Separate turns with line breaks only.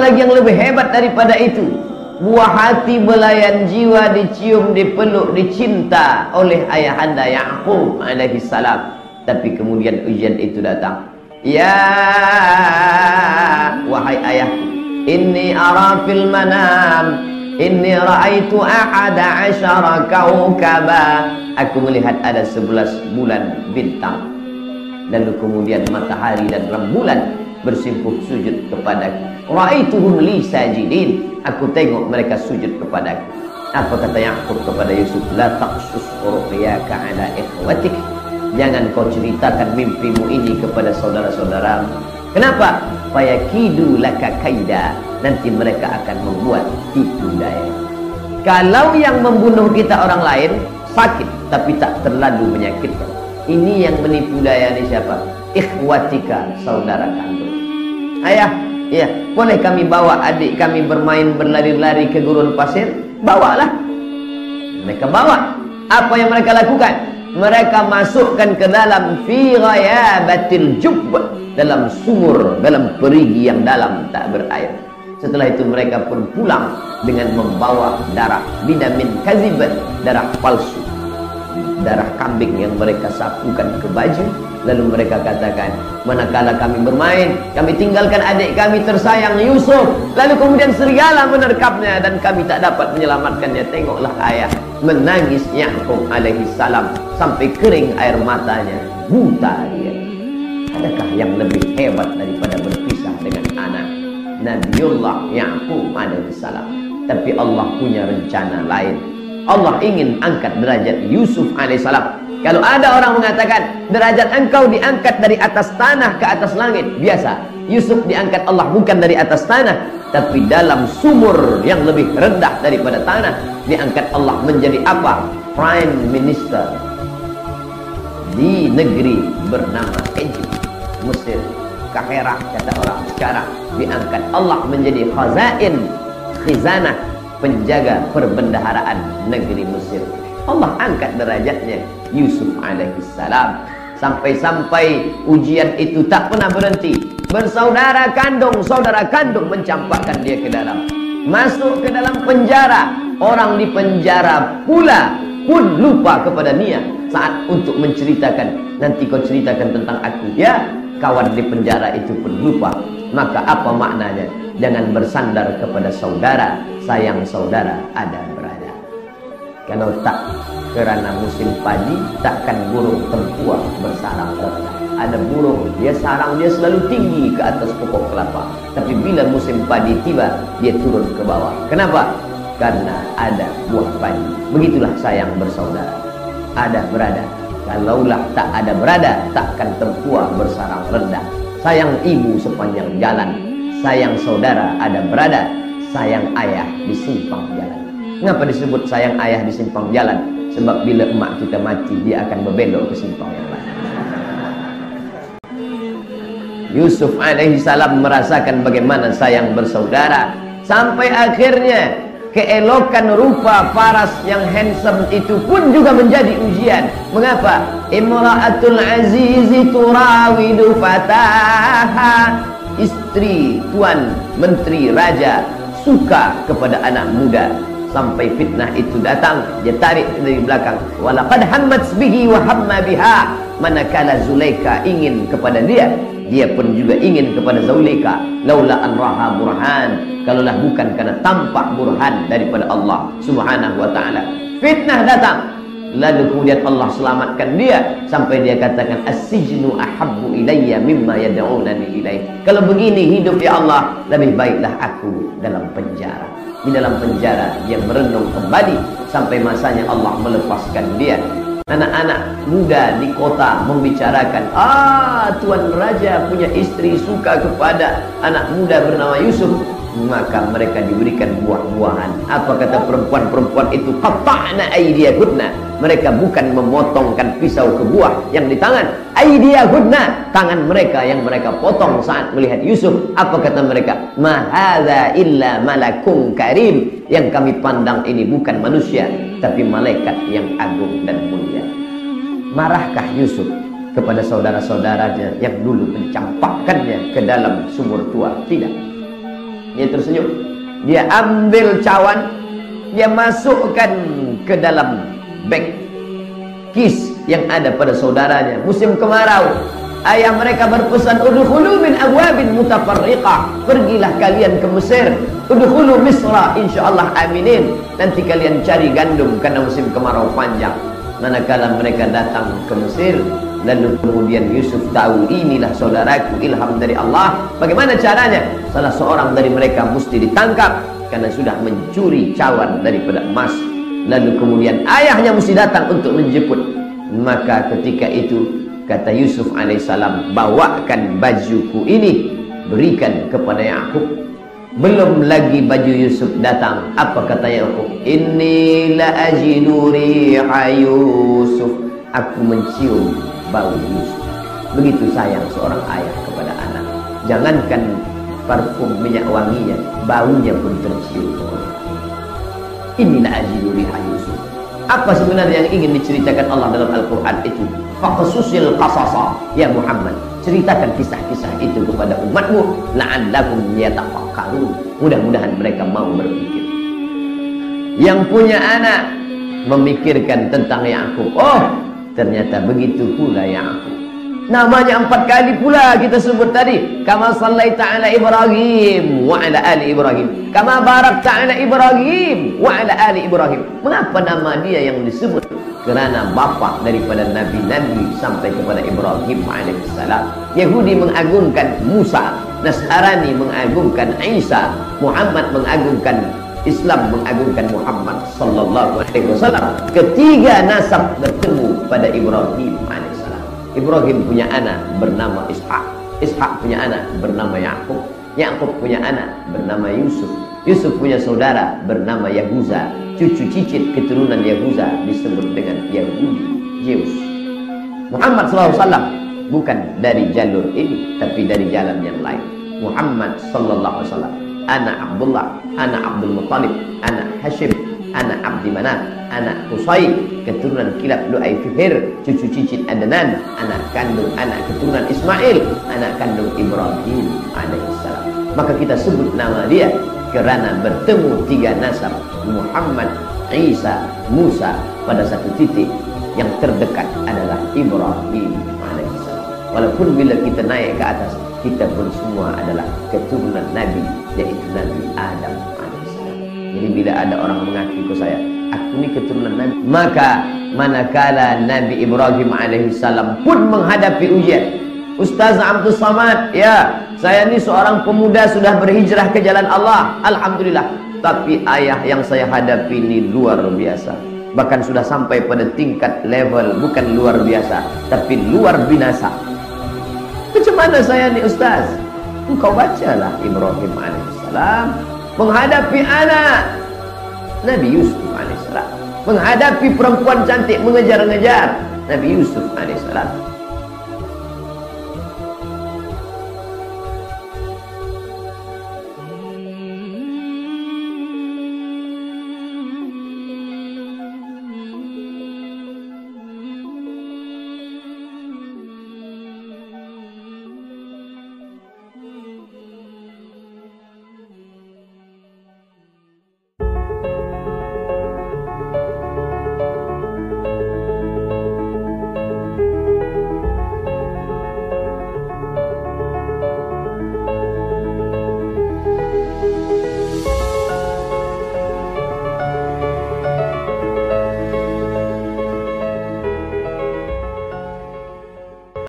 lagi yang lebih hebat daripada itu buah hati belayan jiwa dicium dipeluk dicinta oleh ayahanda Yaqub alaihi salam. Tapi kemudian ujian itu datang. Ya wahai ayahku inni ara fil manam inni raaitu ahada asyara kaukaba. Aku melihat ada sebelas bulan bintang. Lalu kemudian matahari dan rembulan bersimpuh sujud kepadaku Ra'aituhum li sajidin. Aku tengok mereka sujud kepadaku. Apa kata Yaqub kepada Yusuf? La taqsus ru'yaka ala ikhwatik. Jangan kau ceritakan mimpimu ini kepada saudara-saudaramu. Kenapa? Fayakidu laka kaida. Nanti mereka akan membuat tipu daya. Kalau yang membunuh kita orang lain sakit tapi tak terlalu menyakitkan. Ini yang menipu daya ni siapa? Ikhwatika, saudara kandung. Ayah, Ya, boleh kami bawa adik kami bermain berlari-lari ke gurun pasir? Bawalah. Mereka bawa. Apa yang mereka lakukan? Mereka masukkan ke dalam fi ghayabatil jub dalam sumur, dalam perigi yang dalam tak berair. Setelah itu mereka pun pulang dengan membawa darah bidamin kazib, darah palsu. Darah kambing yang mereka sapukan ke baju Lalu mereka katakan, manakala kami bermain, kami tinggalkan adik kami tersayang Yusuf. Lalu kemudian serigala menerkapnya dan kami tak dapat menyelamatkannya. Tengoklah ayah menangis Yaakob alaihi salam sampai kering air matanya. Buta dia. Adakah yang lebih hebat daripada berpisah dengan anak? Nabiullah Yaakob alaihi salam. Tapi Allah punya rencana lain. Allah ingin angkat derajat Yusuf alaihissalam. Kalau ada orang mengatakan derajat engkau diangkat dari atas tanah ke atas langit, biasa. Yusuf diangkat Allah bukan dari atas tanah, tapi dalam sumur yang lebih rendah daripada tanah, diangkat Allah menjadi apa? Prime Minister di negeri bernama Egypt, Mesir, Kahirah kata orang sekarang. Diangkat Allah menjadi khazain, khizanah, penjaga perbendaharaan negeri Mesir. Allah angkat derajatnya Yusuf alaihissalam sampai-sampai ujian itu tak pernah berhenti. Bersaudara kandung saudara kandung mencampakkan dia ke dalam. Masuk ke dalam penjara. Orang di penjara pula pun lupa kepada Nia saat untuk menceritakan nanti kau ceritakan tentang aku ya. Kawan di penjara itu pun lupa. Maka apa maknanya? Jangan bersandar kepada saudara sayang saudara ada berada. Kalau tak kerana musim padi takkan burung tempua bersarang. Rendah ada burung dia sarang dia selalu tinggi ke atas pokok kelapa. Tapi bila musim padi tiba dia turun ke bawah. Kenapa? Karena ada buah padi. Begitulah sayang bersaudara. Ada berada. Kalaulah tak ada berada takkan tempua bersarang rendah. Sayang ibu sepanjang jalan. Sayang saudara ada berada sayang ayah di simpang jalan. Kenapa disebut sayang ayah di simpang jalan? Sebab bila emak kita mati Dia akan berbelok ke simpang yang lain. Yusuf alaihi salam merasakan bagaimana sayang bersaudara. Sampai akhirnya Keelokan rupa paras yang handsome itu pun juga menjadi ujian. Mengapa? Imra'atul azizi turawidu fataha. Istri, tuan, menteri, raja Suka kepada anak muda. Sampai fitnah itu datang dia tarik dari belakang. Walaqad hammat bihi wa hamma biha. Manakala Zulaika ingin kepada dia dia pun juga ingin kepada Zulaika laula an raha burhan. Kalaulah bukan karena tampak burhan daripada Allah subhanahu wa taala. Fitnah datang lalu kemudian Allah selamatkan dia sampai dia katakan as-sijnu ahabbu ilayya mimma yad'unani kalau begini hidup ya Allah lebih baiklah aku dalam penjara. Di dalam penjara dia merenung kembali sampai masanya Allah melepaskan dia. Anak-anak muda di kota membicarakan ah tuan raja punya istri suka kepada anak muda bernama Yusuf maka mereka diberikan buah-buahan. Apa kata perempuan-perempuan itu? Qata'na aydiyahunna mereka bukan memotongkan pisau ke buah yang di tangan. Aydiyahunna tangan mereka yang mereka potong saat melihat Yusuf. Apa kata mereka? Ma hadza illa malakum karim. Yang kami pandang ini bukan manusia tapi malaikat yang agung dan mulia. Marahkah Yusuf kepada saudara-saudaranya yang dulu mencampakkannya ke dalam sumur tua? Tidak Dia tersenyum. Dia ambil cawan, dia masukkan ke dalam beg kis yang ada pada saudaranya. Musim kemarau, ayah mereka berpesan udkhulu min abwabin mutafarriqah. Pergilah kalian ke Mesir. Udkhulu Misra insyaallah aminin. Nanti kalian cari gandum karena musim kemarau panjang. Manakala mereka datang ke Mesir, lalu kemudian Yusuf tahu inilah saudaraku ilham dari Allah. Bagaimana caranya? Salah seorang dari mereka mesti ditangkap karena sudah mencuri cawan daripada emas. Lalu kemudian ayahnya mesti datang untuk menjemput. Maka ketika itu kata Yusuf alaihissalam, bawakan bajuku ini berikan kepada Yakub belum lagi baju Yusuf datang. Apa kata Yakub? Inni la ajidu riha Yusuf. Aku mencium bau Yusuf. Begitu sayang seorang ayah kepada anak. Jangankan parfum minyak wanginya, baunya pun tercium. Inilah ajidu riha Yusuf. Apa sebenarnya yang ingin diceritakan Allah dalam Al-Quran itu? Faqasusil qasasa ya Muhammad ceritakan kisah-kisah itu kepada umatmu la'allakum yatafakkarun mudah-mudahan mereka mau berpikir yang punya anak memikirkan tentang Yakub oh ternyata begitu pula Yakub namanya empat kali pula kita sebut tadi. Kama sallaita ala Ibrahim wa ala ali Ibrahim. Kama barakta ala Ibrahim wa ala ali Ibrahim. Mengapa nama dia yang disebut? Kerana bapa daripada nabi-nabi sampai kepada Ibrahim alaihissalam. Yahudi mengagungkan Musa, Nasrani mengagungkan Isa, Muhammad mengagungkan Islam mengagungkan Muhammad sallallahu alaihi wasallam. Ketiga nasab bertemu pada Ibrahim alaihissalam. Ibrahim punya anak bernama Ishak. Ishak punya anak bernama Yakub. Yakub punya anak bernama Yusuf. Yusuf punya saudara bernama Yahuza cucu cicit keturunan Yahuza disebut dengan Yahudi Zeus Muhammad SAW bukan dari jalur ini tapi dari jalan yang lain Muhammad sallallahu alaihi wasallam anak Abdullah anak Abdul Muttalib anak Hashim anak Abdi Manaf anak Qusay keturunan Kilab Lu'ay Fihir cucu cicit Adnan anak kandung anak keturunan Ismail anak kandung Ibrahim alaihissalam maka kita sebut nama dia kerana bertemu tiga nasab Muhammad, Isa, Musa pada satu titik yang terdekat adalah Ibrahim alaihissalam. Walaupun bila kita naik ke atas, kita pun semua adalah keturunan Nabi, yaitu Nabi Adam. Jadi bila ada orang mengaku ke saya, aku ni keturunan Nabi, maka manakala Nabi Ibrahim alaihissalam pun menghadapi ujian, Ustaz Abdul Samad, ya, saya ni seorang pemuda sudah berhijrah ke jalan Allah. Alhamdulillah. Tapi ayah yang saya hadapi ini luar biasa. Bahkan sudah sampai pada tingkat level bukan luar biasa, tapi luar binasa. Macam mana saya ni Ustaz? Engkau bacalah Ibrahim alaihissalam menghadapi anak Nabi Yusuf alaihissalam menghadapi perempuan cantik mengejar-ngejar Nabi Yusuf alaihissalam